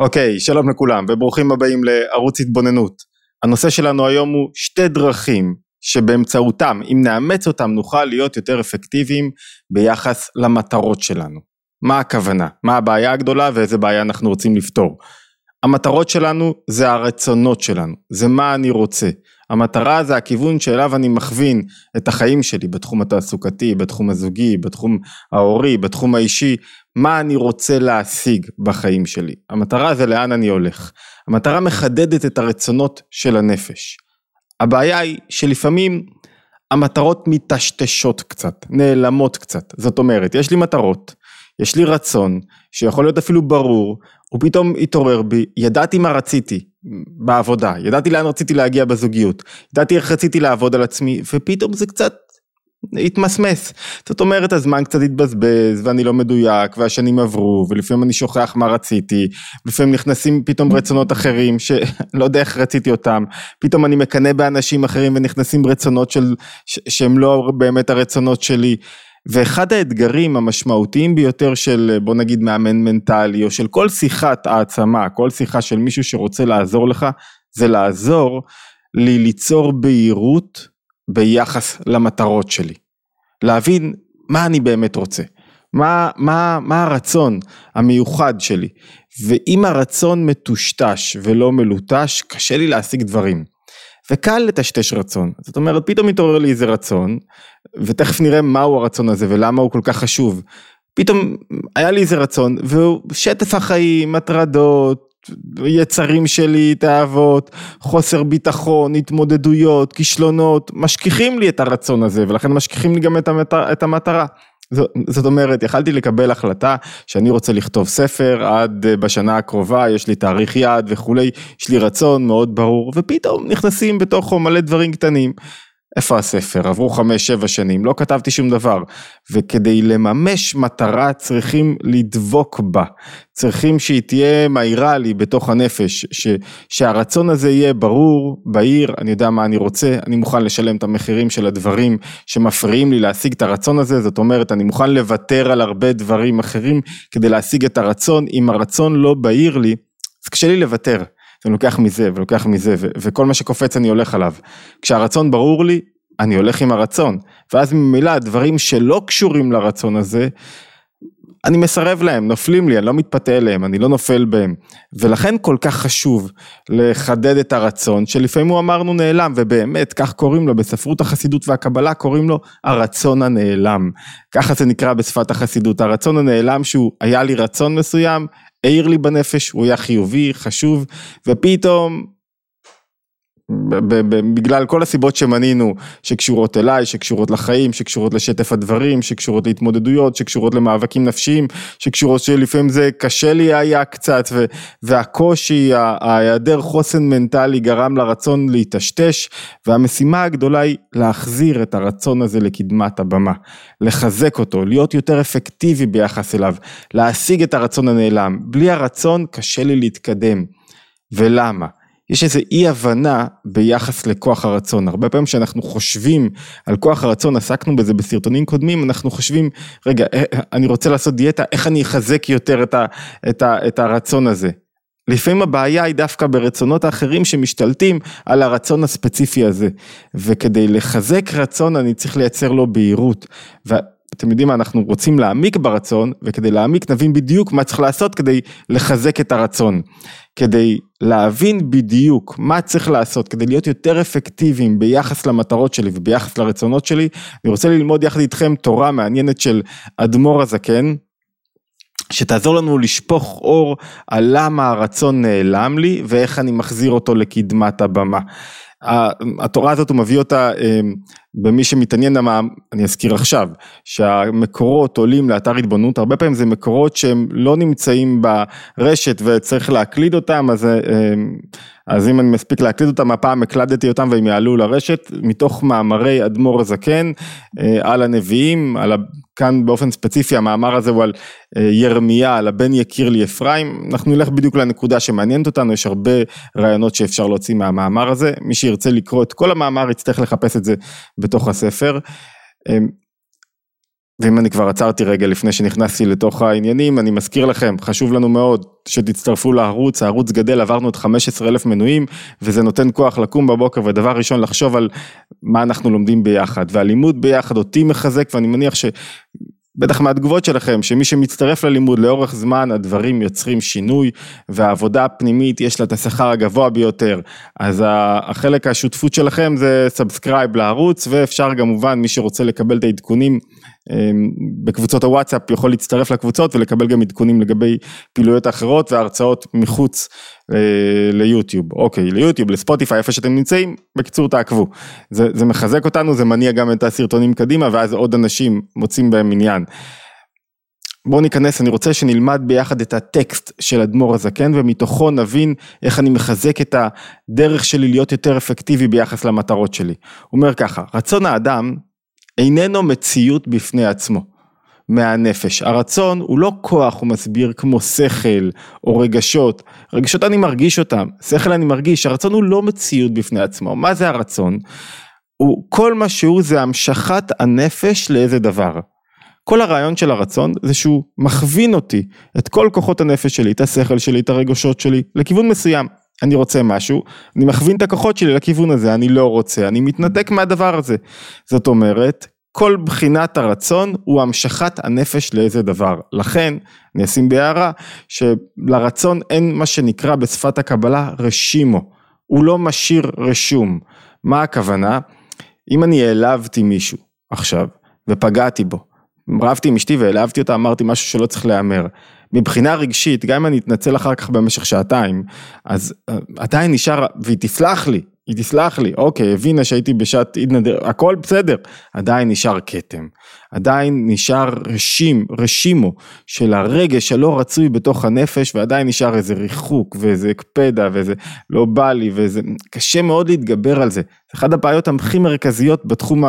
אוקיי, שלום לכולם וברוכים הבאים לערוץ התבוננות. הנושא שלנו היום הוא שתי דרכים שבאמצעותם, אם נאמץ אותם, נוכל להיות יותר אפקטיביים ביחס למטרות שלנו. מה הכוונה? מה הבעיה הגדולה ואיזה בעיה אנחנו רוצים לפתור? המטרות שלנו זה הרצונות שלנו, זה מה אני רוצה. המטרה זה הכיוון שאליו אני מכווין את החיים שלי בתחום התעסוקתי, בתחום הזוגי, בתחום ההורי, בתחום האישי, מה אני רוצה להשיג בחיים שלי. המטרה זה לאן אני הולך. המטרה מחדדת את הרצונות של הנפש. הבעיה היא שלפעמים המטרות מטשטשות קצת, נעלמות קצת. זאת אומרת, יש לי מטרות, יש לי רצון, שיכול להיות אפילו ברור, הוא פתאום התעורר בי, ידעתי מה רציתי בעבודה, ידעתי לאן רציתי להגיע בזוגיות, ידעתי איך רציתי לעבוד על עצמי, ופתאום זה קצת התמסמס. זאת אומרת הזמן קצת התבזבז ואני לא מדויק והשנים עברו ולפעמים אני שוכח מה רציתי לפעמים נכנסים פתאום רצונות אחרים שלא יודע איך רציתי אותם פתאום אני מקנא באנשים אחרים ונכנסים רצונות של שהם לא באמת הרצונות שלי ואחד האתגרים המשמעותיים ביותר של בוא נגיד מאמן מנטלי או של כל שיחת העצמה, כל שיחה של מישהו שרוצה לעזור לך, זה לעזור לי ליצור בהירות ביחס למטרות שלי. להבין מה אני באמת רוצה, מה, מה, מה הרצון המיוחד שלי, ואם הרצון מטושטש ולא מלוטש, קשה לי להשיג דברים. וקל לטשטש רצון, זאת אומרת פתאום מתעורר לי איזה רצון, ותכף נראה מהו הרצון הזה ולמה הוא כל כך חשוב. פתאום היה לי איזה רצון, והוא שטף החיים, הטרדות, יצרים שלי, תאוות, חוסר ביטחון, התמודדויות, כישלונות, משכיחים לי את הרצון הזה, ולכן משכיחים לי גם את המטרה. זאת אומרת, יכלתי לקבל החלטה שאני רוצה לכתוב ספר עד אה, בשנה הקרובה, יש לי תאריך יעד וכולי, יש לי רצון מאוד ברור, ופתאום נכנסים בתוכו מלא דברים קטנים. איפה הספר? עברו חמש שבע שנים, לא כתבתי שום דבר. וכדי לממש מטרה צריכים לדבוק בה. צריכים שהיא תהיה מהירה לי בתוך הנפש, ש, שהרצון הזה יהיה ברור, בהיר, אני יודע מה אני רוצה, אני מוכן לשלם את המחירים של הדברים שמפריעים לי להשיג את הרצון הזה, זאת אומרת אני מוכן לוותר על הרבה דברים אחרים כדי להשיג את הרצון, אם הרצון לא בהיר לי, אז קשה לי לוותר. זה לוקח מזה ולוקח מזה ו- וכל מה שקופץ אני הולך עליו. כשהרצון ברור לי, אני הולך עם הרצון. ואז ממילא הדברים שלא קשורים לרצון הזה, אני מסרב להם, נופלים לי, אני לא מתפתה אליהם, אני לא נופל בהם. ולכן כל כך חשוב לחדד את הרצון, שלפעמים הוא אמרנו נעלם, ובאמת, כך קוראים לו, בספרות החסידות והקבלה קוראים לו הרצון הנעלם. ככה זה נקרא בשפת החסידות, הרצון הנעלם שהוא היה לי רצון מסוים, העיר לי בנפש, הוא היה חיובי, חשוב, ופתאום בגלל כל הסיבות שמנינו שקשורות אליי, שקשורות לחיים, שקשורות לשטף הדברים, שקשורות להתמודדויות, שקשורות למאבקים נפשיים, שקשורות שלפעמים זה קשה לי היה קצת והקושי, ההיעדר חוסן מנטלי גרם לרצון להיטשטש והמשימה הגדולה היא להחזיר את הרצון הזה לקדמת הבמה, לחזק אותו, להיות יותר אפקטיבי ביחס אליו, להשיג את הרצון הנעלם, בלי הרצון קשה לי להתקדם ולמה? יש איזו אי הבנה ביחס לכוח הרצון, הרבה פעמים כשאנחנו חושבים על כוח הרצון, עסקנו בזה בסרטונים קודמים, אנחנו חושבים, רגע, אה, אה, אני רוצה לעשות דיאטה, איך אני אחזק יותר את, ה, את, ה, את הרצון הזה? לפעמים הבעיה היא דווקא ברצונות האחרים שמשתלטים על הרצון הספציפי הזה, וכדי לחזק רצון אני צריך לייצר לו בהירות. אתם יודעים מה, אנחנו רוצים להעמיק ברצון, וכדי להעמיק נבין בדיוק מה צריך לעשות כדי לחזק את הרצון. כדי להבין בדיוק מה צריך לעשות כדי להיות יותר אפקטיביים ביחס למטרות שלי וביחס לרצונות שלי, אני רוצה ללמוד יחד איתכם תורה מעניינת של אדמו"ר הזקן, שתעזור לנו לשפוך אור על למה הרצון נעלם לי ואיך אני מחזיר אותו לקדמת הבמה. התורה הזאת הוא מביא אותה אמ, במי שמתעניין, אני אזכיר עכשיו, שהמקורות עולים לאתר התבוננות, הרבה פעמים זה מקורות שהם לא נמצאים ברשת וצריך להקליד אותם, אז, אמ, אז אם אני מספיק להקליד אותם, הפעם הקלדתי אותם והם יעלו לרשת, מתוך מאמרי אדמו"ר הזקן אה, על הנביאים, על כאן באופן ספציפי המאמר הזה הוא על אה, ירמיה, על הבן יקיר לי אפרים, אנחנו נלך בדיוק לנקודה שמעניינת אותנו, יש הרבה רעיונות שאפשר להוציא מהמאמר הזה, מי שירצה לקרוא את כל המאמר יצטרך לחפש את זה בתוך הספר. ואם אני כבר עצרתי רגע לפני שנכנסתי לתוך העניינים, אני מזכיר לכם, חשוב לנו מאוד שתצטרפו לערוץ, הערוץ גדל, עברנו את 15 אלף מנויים, וזה נותן כוח לקום בבוקר, ודבר ראשון לחשוב על מה אנחנו לומדים ביחד, והלימוד ביחד אותי מחזק, ואני מניח ש... בטח מהתגובות שלכם, שמי שמצטרף ללימוד לאורך זמן, הדברים יוצרים שינוי, והעבודה הפנימית יש לה את השכר הגבוה ביותר. אז החלק השותפות שלכם זה subscribe לערוץ, ואפשר כמובן, מי שרוצה לקבל את העדכונים בקבוצות הוואטסאפ יכול להצטרף לקבוצות ולקבל גם עדכונים לגבי פעילויות אחרות והרצאות מחוץ אה, ליוטיוב, אוקיי, ליוטיוב, לספוטיפיי, איפה שאתם נמצאים, בקיצור תעקבו. זה, זה מחזק אותנו, זה מניע גם את הסרטונים קדימה ואז עוד אנשים מוצאים בהם עניין. בואו ניכנס, אני רוצה שנלמד ביחד את הטקסט של אדמו"ר הזקן ומתוכו נבין איך אני מחזק את הדרך שלי להיות יותר אפקטיבי ביחס למטרות שלי. הוא אומר ככה, רצון האדם איננו מציאות בפני עצמו, מהנפש. הרצון הוא לא כוח, הוא מסביר, כמו שכל או רגשות. רגשות אני מרגיש אותם, שכל אני מרגיש, הרצון הוא לא מציאות בפני עצמו. מה זה הרצון? הוא, כל מה שהוא זה המשכת הנפש לאיזה דבר. כל הרעיון של הרצון זה שהוא מכווין אותי, את כל כוחות הנפש שלי, את השכל שלי, את הרגשות שלי, לכיוון מסוים. אני רוצה משהו, אני מכווין את הכוחות שלי לכיוון הזה, אני לא רוצה, אני מתנתק מהדבר הזה. זאת אומרת, כל בחינת הרצון הוא המשכת הנפש לאיזה דבר. לכן, אני אשים בהערה, שלרצון אין מה שנקרא בשפת הקבלה רשימו. הוא לא משאיר רשום. מה הכוונה? אם אני העלבתי מישהו עכשיו, ופגעתי בו, רבתי עם אשתי והעלבתי אותה, אמרתי משהו שלא צריך להיאמר. מבחינה רגשית, גם אם אני אתנצל אחר כך במשך שעתיים, אז uh, עדיין נשאר, והיא תסלח לי, היא תסלח לי, אוקיי, הבינה שהייתי בשעת נדר, הכל בסדר, עדיין נשאר כתם, עדיין נשאר רשים, רשימו של הרגש הלא רצוי בתוך הנפש, ועדיין נשאר איזה ריחוק ואיזה הקפדה ואיזה לא בא לי ואיזה, קשה מאוד להתגבר על זה, זה אחת הבעיות הכי מרכזיות בתחום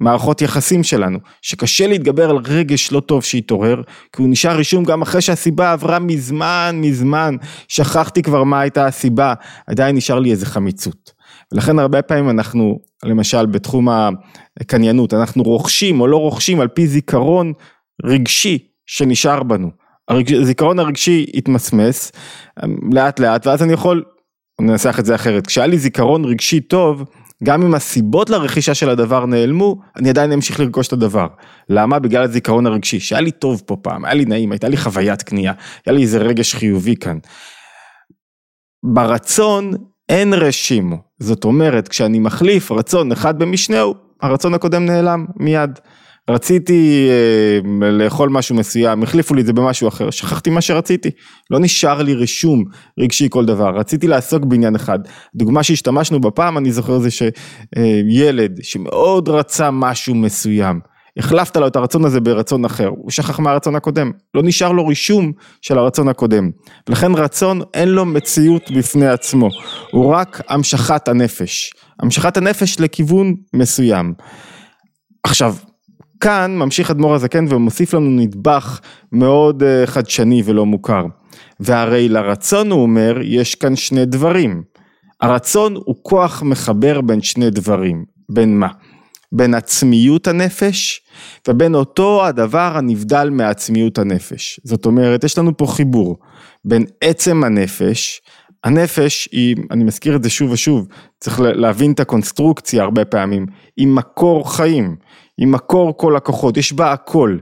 המערכות יחסים שלנו, שקשה להתגבר על רגש לא טוב שהתעורר, כי הוא נשאר רישום גם אחרי שהסיבה עברה מזמן מזמן, שכחתי כבר מה הייתה הסיבה, עדיין נשאר לי איזה חמיצות. ולכן הרבה פעמים אנחנו, למשל בתחום הקניינות, אנחנו רוכשים או לא רוכשים על פי זיכרון רגשי שנשאר בנו. הזיכרון הרגשי התמסמס לאט לאט ואז אני יכול, ננסח את זה אחרת, כשהיה לי זיכרון רגשי טוב, גם אם הסיבות לרכישה של הדבר נעלמו, אני עדיין אמשיך לרכוש את הדבר. למה? בגלל הזיכרון הרגשי, שהיה לי טוב פה פעם, היה לי נעים, הייתה לי חוויית קנייה, היה לי איזה רגש חיובי כאן. ברצון אין רשימו, זאת אומרת כשאני מחליף רצון אחד במשנהו, הרצון הקודם נעלם מיד. רציתי אה, לאכול משהו מסוים, החליפו לי את זה במשהו אחר, שכחתי מה שרציתי, לא נשאר לי רישום רגשי כל דבר, רציתי לעסוק בעניין אחד, דוגמה שהשתמשנו בפעם אני זוכר זה שילד שמאוד רצה משהו מסוים, החלפת לו את הרצון הזה ברצון אחר, הוא שכח מהרצון הקודם, לא נשאר לו רישום של הרצון הקודם, ולכן רצון אין לו מציאות בפני עצמו, הוא רק המשכת הנפש, המשכת הנפש לכיוון מסוים. עכשיו, כאן ממשיך אדמו"ר הזקן ומוסיף לנו נדבך מאוד אה, חדשני ולא מוכר, והרי לרצון הוא אומר יש כאן שני דברים, הרצון הוא כוח מחבר בין שני דברים, בין מה? בין עצמיות הנפש ובין אותו הדבר הנבדל מעצמיות הנפש. זאת אומרת, יש לנו פה חיבור בין עצם הנפש, הנפש היא, אני מזכיר את זה שוב ושוב, צריך להבין את הקונסטרוקציה הרבה פעמים, היא מקור חיים, היא מקור כל הכוחות, יש בה הכל.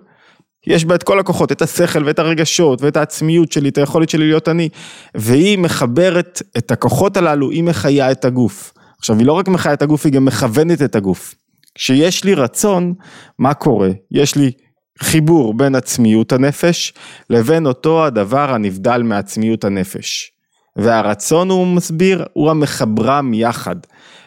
יש בה את כל הכוחות, את השכל ואת הרגשות ואת העצמיות שלי, את היכולת שלי להיות אני, והיא מחברת את הכוחות הללו, היא מחיה את הגוף. עכשיו, היא לא רק מחיה את הגוף, היא גם מכוונת את הגוף. כשיש לי רצון, מה קורה? יש לי חיבור בין עצמיות הנפש לבין אותו הדבר הנבדל מעצמיות הנפש. והרצון, הוא מסביר, הוא המחברם יחד.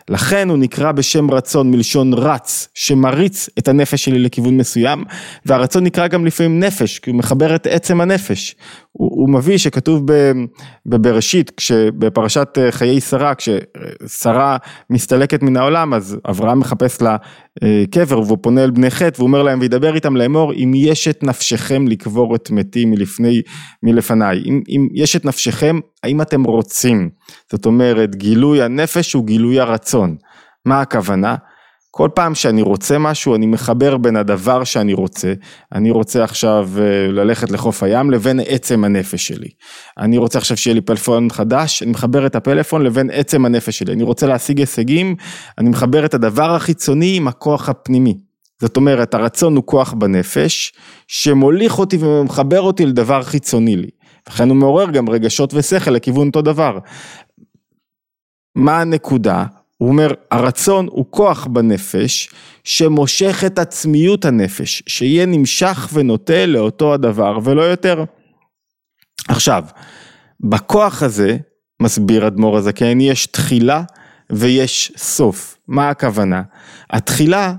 לכן הוא נקרא בשם רצון מלשון רץ, שמריץ את הנפש שלי לכיוון מסוים, והרצון נקרא גם לפעמים נפש, כי הוא מחבר את עצם הנפש. הוא, הוא מביא שכתוב בבראשית, בפרשת אה, חיי שרה, כששרה מסתלקת מן העולם, אז אברהם מחפש לה קבר, והוא פונה אל בני חטא, והוא אומר להם, וידבר איתם לאמור, אם יש את נפשכם לקבור את מתי מלפני, מלפניי. אם, אם יש את נפשכם, האם אתם רוצים? זאת אומרת, גילוי הנפש הוא גילוי הרצון. מה הכוונה? כל פעם שאני רוצה משהו, אני מחבר בין הדבר שאני רוצה, אני רוצה עכשיו אה, ללכת לחוף הים, לבין עצם הנפש שלי. אני רוצה עכשיו שיהיה לי פלאפון חדש, אני מחבר את הפלאפון לבין עצם הנפש שלי. אני רוצה להשיג הישגים, אני מחבר את הדבר החיצוני עם הכוח הפנימי. זאת אומרת, הרצון הוא כוח בנפש, שמוליך אותי ומחבר אותי לדבר חיצוני לי. לכן הוא מעורר גם רגשות ושכל לכיוון אותו דבר. מה הנקודה? הוא אומר, הרצון הוא כוח בנפש שמושך את עצמיות הנפש, שיהיה נמשך ונוטה לאותו הדבר ולא יותר. עכשיו, בכוח הזה, מסביר אדמו"ר הזקן, יש תחילה ויש סוף. מה הכוונה? התחילה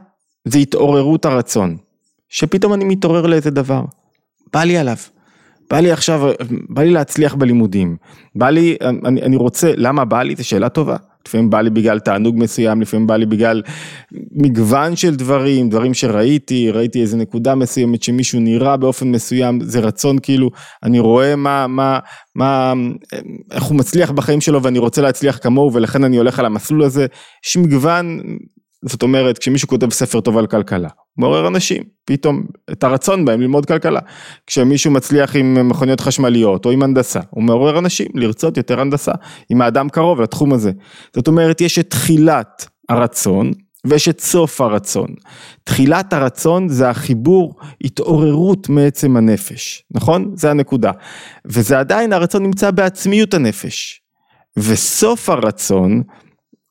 זה התעוררות הרצון, שפתאום אני מתעורר לאיזה דבר, בא לי עליו. בא לי עכשיו, בא לי להצליח בלימודים, בא לי, אני, אני רוצה, למה בא לי? זו שאלה טובה. לפעמים בא לי בגלל תענוג מסוים, לפעמים בא לי בגלל מגוון של דברים, דברים שראיתי, ראיתי איזה נקודה מסוימת שמישהו נראה באופן מסוים, זה רצון כאילו, אני רואה מה, מה, מה, איך הוא מצליח בחיים שלו ואני רוצה להצליח כמוהו ולכן אני הולך על המסלול הזה, יש מגוון זאת אומרת, כשמישהו כותב ספר טוב על כלכלה, מעורר אנשים, פתאום, את הרצון בהם ללמוד כלכלה. כשמישהו מצליח עם מכוניות חשמליות או עם הנדסה, הוא מעורר אנשים לרצות יותר הנדסה, אם האדם קרוב לתחום הזה. זאת אומרת, יש את תחילת הרצון ויש את סוף הרצון. תחילת הרצון זה החיבור, התעוררות מעצם הנפש, נכון? זה הנקודה. וזה עדיין, הרצון נמצא בעצמיות הנפש. וסוף הרצון,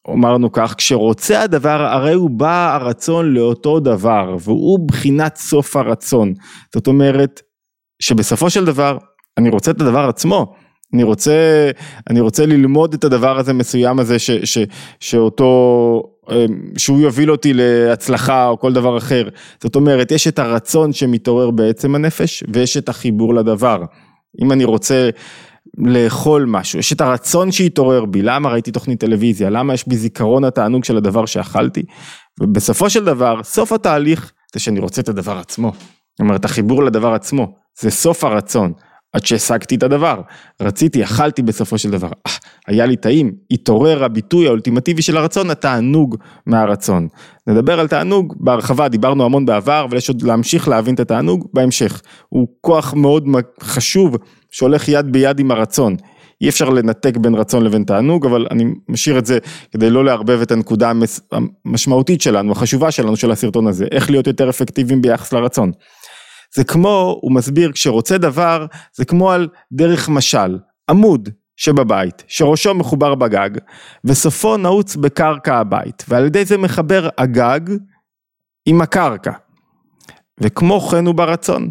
אמרנו כך, כשרוצה הדבר, הרי הוא בא הרצון לאותו דבר, והוא בחינת סוף הרצון. זאת אומרת, שבסופו של דבר, אני רוצה את הדבר עצמו. אני רוצה, אני רוצה ללמוד את הדבר הזה מסוים הזה, ש, ש, שאותו, אמ, שהוא יוביל אותי להצלחה או כל דבר אחר. זאת אומרת, יש את הרצון שמתעורר בעצם הנפש, ויש את החיבור לדבר. אם אני רוצה לאכול משהו, יש את הרצון שהתעורר בי, למה ראיתי תוכנית טלוויזיה, למה יש בי זיכרון התענוג של הדבר שאכלתי, ובסופו של דבר, סוף התהליך זה שאני רוצה את הדבר עצמו. זאת אומרת, החיבור לדבר עצמו, זה סוף הרצון, עד שהשגתי את הדבר. רציתי, אכלתי בסופו של דבר, אה, היה לי טעים, התעורר הביטוי האולטימטיבי של הרצון, התענוג מהרצון. נדבר על תענוג בהרחבה, דיברנו המון בעבר, אבל יש עוד להמשיך להבין את התענוג בהמשך. הוא כוח מאוד חשוב שהולך יד ביד עם הרצון. אי אפשר לנתק בין רצון לבין תענוג, אבל אני משאיר את זה כדי לא לערבב את הנקודה המשמעותית שלנו, החשובה שלנו של הסרטון הזה, איך להיות יותר אפקטיביים ביחס לרצון. זה כמו, הוא מסביר, כשרוצה דבר, זה כמו על דרך משל, עמוד שבבית, שראשו מחובר בגג, וסופו נעוץ בקרקע הבית, ועל ידי זה מחבר הגג עם הקרקע. וכמו כן הוא ברצון.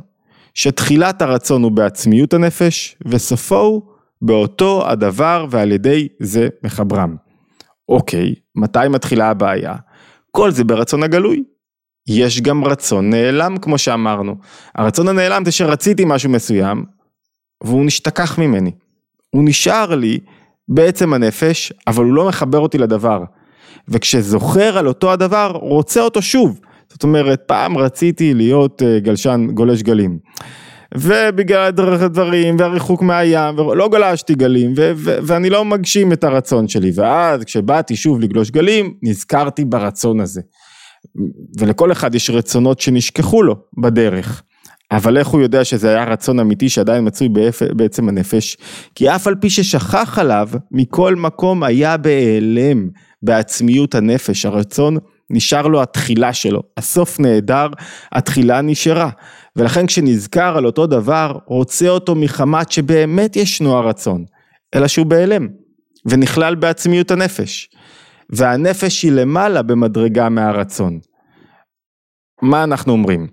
שתחילת הרצון הוא בעצמיות הנפש, וסופו הוא באותו הדבר ועל ידי זה מחברם. אוקיי, מתי מתחילה הבעיה? כל זה ברצון הגלוי. יש גם רצון נעלם כמו שאמרנו. הרצון הנעלם זה שרציתי משהו מסוים, והוא נשתכח ממני. הוא נשאר לי בעצם הנפש, אבל הוא לא מחבר אותי לדבר. וכשזוכר על אותו הדבר, רוצה אותו שוב. זאת אומרת, פעם רציתי להיות אה, גלשן גולש גלים. ובגלל הדברים והריחוק מהים, ולא גלשתי גלים, ו- ו- ואני לא מגשים את הרצון שלי. ואז כשבאתי שוב לגלוש גלים, נזכרתי ברצון הזה. ולכל אחד יש רצונות שנשכחו לו בדרך. אבל איך הוא יודע שזה היה רצון אמיתי שעדיין מצוי בעצם הנפש? כי אף על פי ששכח עליו, מכל מקום היה בהיעלם בעצמיות הנפש. הרצון נשאר לו התחילה שלו, הסוף נהדר, התחילה נשארה. ולכן כשנזכר על אותו דבר, רוצה אותו מחמת שבאמת ישנו הרצון, אלא שהוא בהלם, ונכלל בעצמיות הנפש. והנפש היא למעלה במדרגה מהרצון. מה אנחנו אומרים?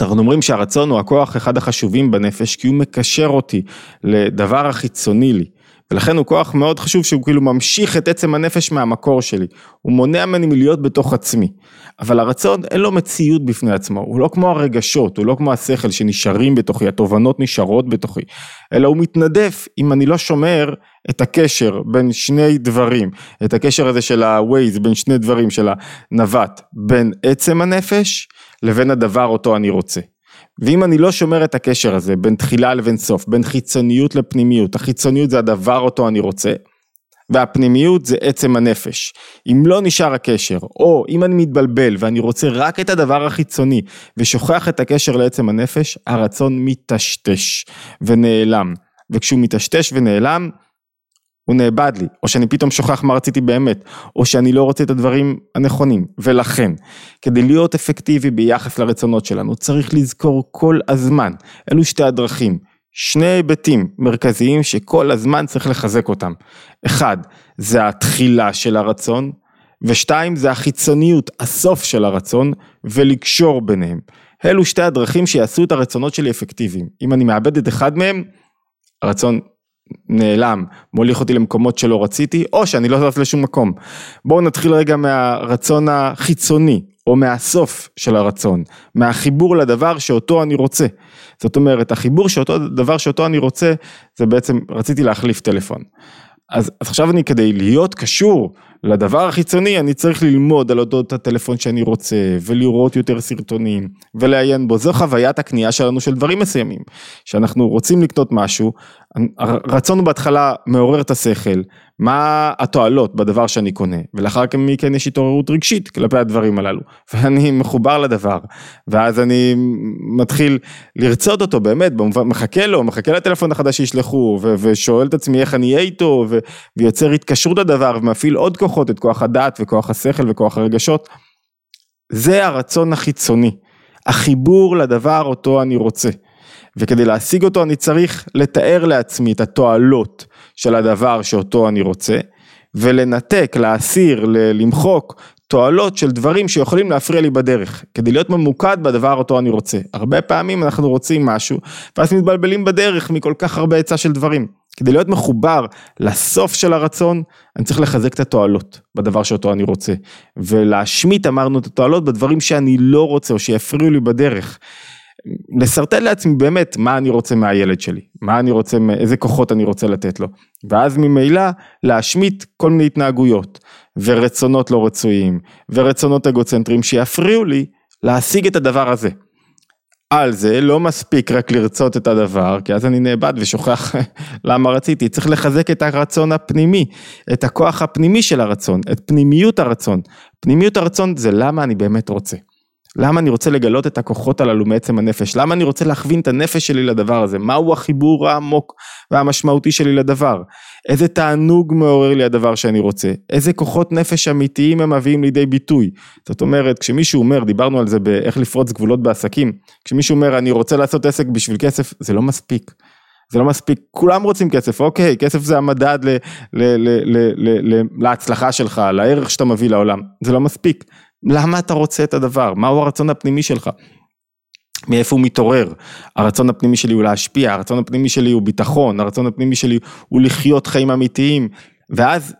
אנחנו אומרים שהרצון הוא הכוח אחד החשובים בנפש כי הוא מקשר אותי לדבר החיצוני לי. ולכן הוא כוח מאוד חשוב שהוא כאילו ממשיך את עצם הנפש מהמקור שלי, הוא מונע ממני מלהיות בתוך עצמי. אבל הרצון אין לו מציאות בפני עצמו, הוא לא כמו הרגשות, הוא לא כמו השכל שנשארים בתוכי, התובנות נשארות בתוכי, אלא הוא מתנדף אם אני לא שומר את הקשר בין שני דברים, את הקשר הזה של ה-Waze בין שני דברים של הנווט, בין עצם הנפש לבין הדבר אותו אני רוצה. ואם אני לא שומר את הקשר הזה בין תחילה לבין סוף, בין חיצוניות לפנימיות, החיצוניות זה הדבר אותו אני רוצה, והפנימיות זה עצם הנפש. אם לא נשאר הקשר, או אם אני מתבלבל ואני רוצה רק את הדבר החיצוני ושוכח את הקשר לעצם הנפש, הרצון מטשטש ונעלם. וכשהוא מטשטש ונעלם, הוא נאבד לי, או שאני פתאום שוכח מה רציתי באמת, או שאני לא רוצה את הדברים הנכונים, ולכן, כדי להיות אפקטיבי ביחס לרצונות שלנו, צריך לזכור כל הזמן, אלו שתי הדרכים, שני היבטים מרכזיים שכל הזמן צריך לחזק אותם. אחד, זה התחילה של הרצון, ושתיים, זה החיצוניות, הסוף של הרצון, ולקשור ביניהם. אלו שתי הדרכים שיעשו את הרצונות שלי אפקטיביים. אם אני מאבד את אחד מהם, הרצון נעלם, מוליך אותי למקומות שלא רציתי, או שאני לא זז לשום מקום. בואו נתחיל רגע מהרצון החיצוני, או מהסוף של הרצון, מהחיבור לדבר שאותו אני רוצה. זאת אומרת, החיבור שאותו דבר שאותו אני רוצה, זה בעצם, רציתי להחליף טלפון. אז, אז עכשיו אני כדי להיות קשור לדבר החיצוני, אני צריך ללמוד על אודות הטלפון שאני רוצה, ולראות יותר סרטונים, ולעיין בו. זו חוויית הקנייה שלנו של דברים מסוימים. שאנחנו רוצים לקנות משהו, הרצון בהתחלה מעורר את השכל, מה התועלות בדבר שאני קונה, ולאחר מכן יש התעוררות רגשית כלפי הדברים הללו, ואני מחובר לדבר, ואז אני מתחיל לרצות אותו באמת, במובן, מחכה לו, מחכה לטלפון החדש שישלחו, ו- ושואל את עצמי איך אני אהיה איתו, ו- ויוצר התקשרות לדבר, ומפעיל עוד כוחות, את כוח הדעת וכוח השכל וכוח הרגשות. זה הרצון החיצוני, החיבור לדבר אותו אני רוצה. וכדי להשיג אותו אני צריך לתאר לעצמי את התועלות של הדבר שאותו אני רוצה, ולנתק, להסיר, למחוק תועלות של דברים שיכולים להפריע לי בדרך, כדי להיות ממוקד בדבר אותו אני רוצה. הרבה פעמים אנחנו רוצים משהו, ואז מתבלבלים בדרך מכל כך הרבה היצע של דברים. כדי להיות מחובר לסוף של הרצון, אני צריך לחזק את התועלות בדבר שאותו אני רוצה. ולהשמיט אמרנו את התועלות בדברים שאני לא רוצה או שיפריעו לי בדרך. לשרטט לעצמי באמת מה אני רוצה מהילד שלי, מה אני רוצה, איזה כוחות אני רוצה לתת לו, ואז ממילא להשמיט כל מיני התנהגויות ורצונות לא רצויים ורצונות אגוצנטריים שיפריעו לי להשיג את הדבר הזה. על זה לא מספיק רק לרצות את הדבר, כי אז אני נאבד ושוכח למה רציתי, צריך לחזק את הרצון הפנימי, את הכוח הפנימי של הרצון, את פנימיות הרצון. פנימיות הרצון זה למה אני באמת רוצה. למה אני רוצה לגלות את הכוחות הללו מעצם הנפש? למה אני רוצה להכווין את הנפש שלי לדבר הזה? מהו החיבור העמוק והמשמעותי שלי לדבר? איזה תענוג מעורר לי הדבר שאני רוצה? איזה כוחות נפש אמיתיים הם מביאים לידי ביטוי? זאת אומרת, כשמישהו אומר, דיברנו על זה באיך לפרוץ גבולות בעסקים, כשמישהו אומר אני רוצה לעשות עסק בשביל כסף, זה לא מספיק. זה לא מספיק, כולם רוצים כסף, אוקיי, כסף זה המדד ל, ל, ל, ל, ל, ל, להצלחה שלך, לערך שאתה מביא לעולם, זה לא מספיק. למה אתה רוצה את הדבר? מהו הרצון הפנימי שלך? מאיפה הוא מתעורר? הרצון הפנימי שלי הוא להשפיע, הרצון הפנימי שלי הוא ביטחון, הרצון הפנימי שלי הוא לחיות חיים אמיתיים, ואז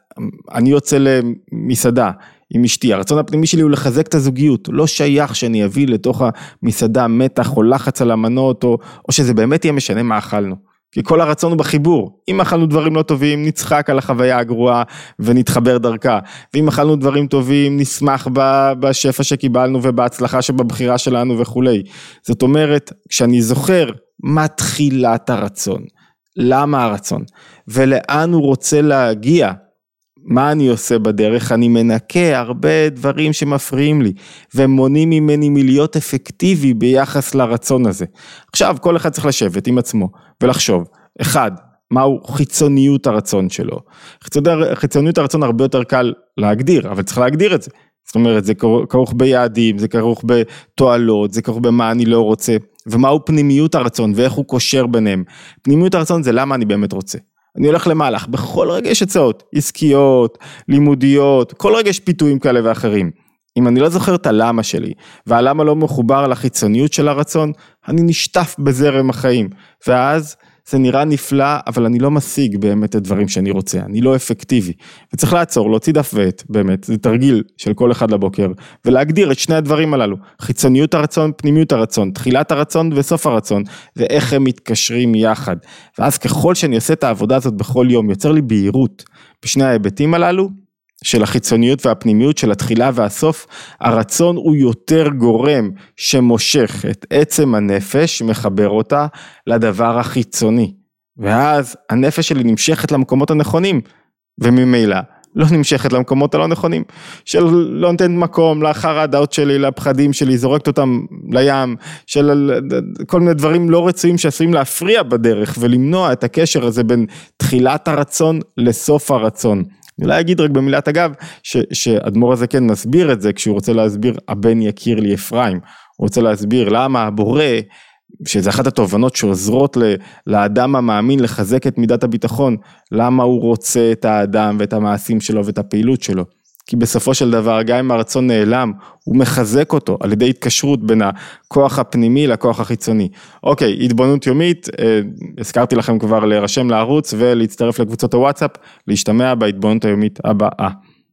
אני יוצא למסעדה עם אשתי, הרצון הפנימי שלי הוא לחזק את הזוגיות, לא שייך שאני אביא לתוך המסעדה מתח או לחץ על המנות, או, או שזה באמת יהיה משנה מה אכלנו. כי כל הרצון הוא בחיבור. אם אכלנו דברים לא טובים, נצחק על החוויה הגרועה ונתחבר דרכה. ואם אכלנו דברים טובים, נשמח בשפע שקיבלנו ובהצלחה שבבחירה שלנו וכולי. זאת אומרת, כשאני זוכר מה תחילת הרצון, למה הרצון, ולאן הוא רוצה להגיע, מה אני עושה בדרך? אני מנקה הרבה דברים שמפריעים לי ומונעים ממני מלהיות אפקטיבי ביחס לרצון הזה. עכשיו כל אחד צריך לשבת עם עצמו ולחשוב, אחד, מהו חיצוניות הרצון שלו. חיצוניות הרצון הרבה יותר קל להגדיר, אבל צריך להגדיר את זה. זאת אומרת, זה כרוך ביעדים, זה כרוך בתועלות, זה כרוך במה אני לא רוצה, ומהו פנימיות הרצון ואיך הוא קושר ביניהם. פנימיות הרצון זה למה אני באמת רוצה. אני הולך למהלך, בכל רגע יש הצעות, עסקיות, לימודיות, כל רגע יש פיתויים כאלה ואחרים. אם אני לא זוכר את הלמה שלי, והלמה לא מחובר לחיצוניות של הרצון, אני נשטף בזרם החיים, ואז זה נראה נפלא, אבל אני לא משיג באמת את הדברים שאני רוצה, אני לא אפקטיבי. וצריך לעצור, להוציא דף ועט, באמת, זה תרגיל של כל אחד לבוקר, ולהגדיר את שני הדברים הללו, חיצוניות הרצון, פנימיות הרצון, תחילת הרצון וסוף הרצון, ואיך הם מתקשרים יחד. ואז ככל שאני עושה את העבודה הזאת בכל יום, יוצר לי בהירות בשני ההיבטים הללו, של החיצוניות והפנימיות של התחילה והסוף, הרצון הוא יותר גורם שמושך את עצם הנפש, מחבר אותה לדבר החיצוני. ואז הנפש שלי נמשכת למקומות הנכונים, וממילא לא נמשכת למקומות הלא נכונים, של לא נותנת מקום לחרדות שלי, לפחדים שלי, זורקת אותם לים, של כל מיני דברים לא רצויים שעשויים להפריע בדרך ולמנוע את הקשר הזה בין תחילת הרצון לסוף הרצון. אני אולי אגיד רק במילת אגב, שאדמו"ר הזה כן מסביר את זה כשהוא רוצה להסביר הבן יכיר לי אפרים, הוא רוצה להסביר למה הבורא שזה אחת התובנות שעוזרות לאדם המאמין לחזק את מידת הביטחון, למה הוא רוצה את האדם ואת המעשים שלו ואת הפעילות שלו. כי בסופו של דבר גם אם הרצון נעלם, הוא מחזק אותו על ידי התקשרות בין הכוח הפנימי לכוח החיצוני. אוקיי, התבוננות יומית, אה, הזכרתי לכם כבר להירשם לערוץ ולהצטרף לקבוצות הוואטסאפ, להשתמע בהתבוננות היומית הבאה.